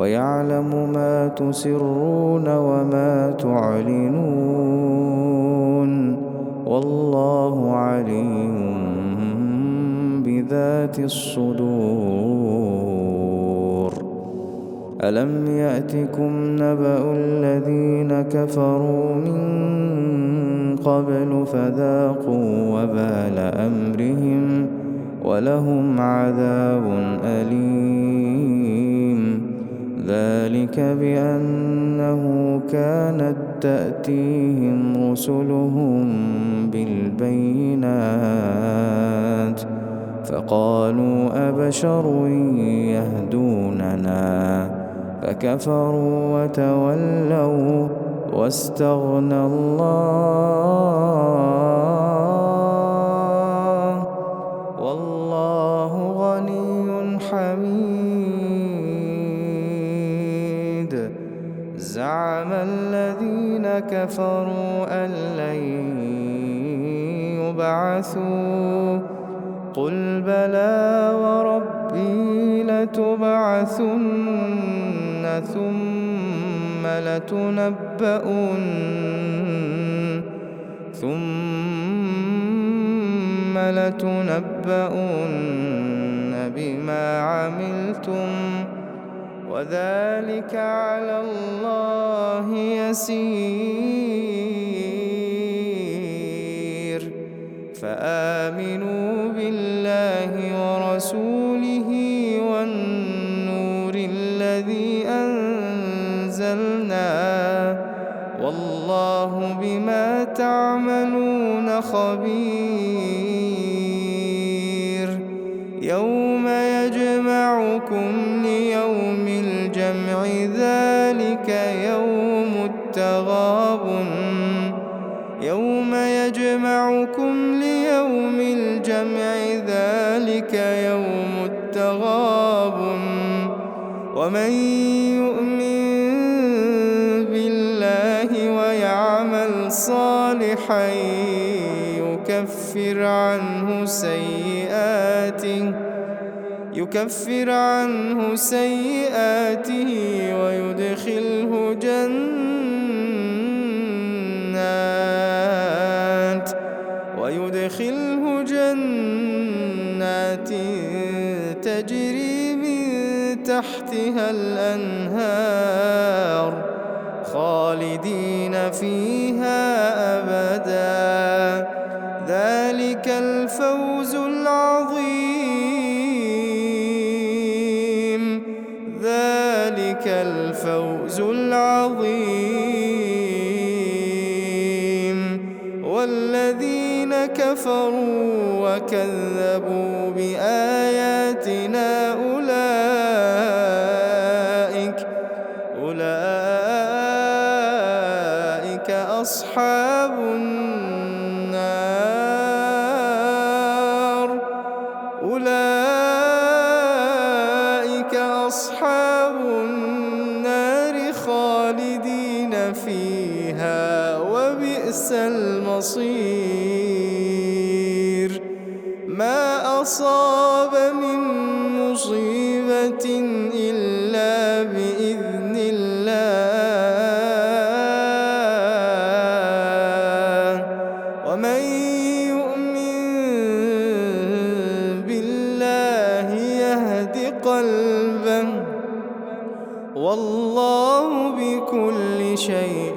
ويعلم ما تسرون وما تعلنون والله عليم بذات الصدور. ألم يأتكم نبأ الذين كفروا من قبل فذاقوا وبال أمرهم ولهم عذاب أليم. ذلك بأنه كانت تأتيهم رسلهم بالبينات فقالوا أبشر يهدوننا فكفروا وتولوا واستغنى الله كفروا أن لن يبعثوا. قل بلى وربي لتبعثن ثم لتنبؤن. ثم لتنبؤن بما عملتم. وذلك على الله يسير. فآمنوا بالله ورسوله والنور الذي أنزلنا. والله بما تعملون خبير. التغابن يوم يجمعكم ليوم الجمع ذلك يوم التغابن ومن يؤمن بالله ويعمل صالحا يكفر عنه سيئاته يكفر عنه سيئاته ويدخله جنات من تحتها الأنهار خالدين فيها أبدا. ذلك الفوز العظيم. ذلك الفوز العظيم. والذين كفروا وكذبوا بآياتنا أصاب من مصيبة إلا بإذن الله. ومن يؤمن بالله يهد قلبه والله بكل شيء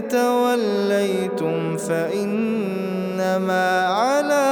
توليتم فإنما على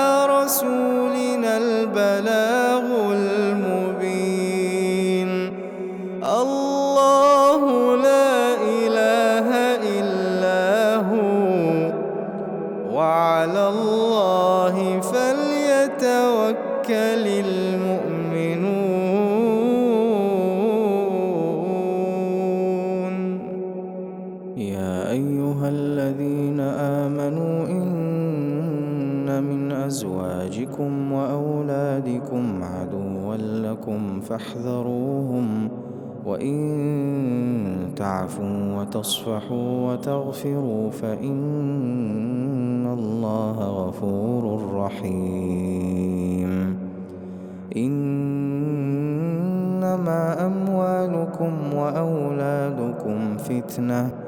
أزواجكم وأولادكم عدوا لكم فاحذروهم وإن تعفوا وتصفحوا وتغفروا فإن الله غفور رحيم. إنما أموالكم وأولادكم فتنةٌ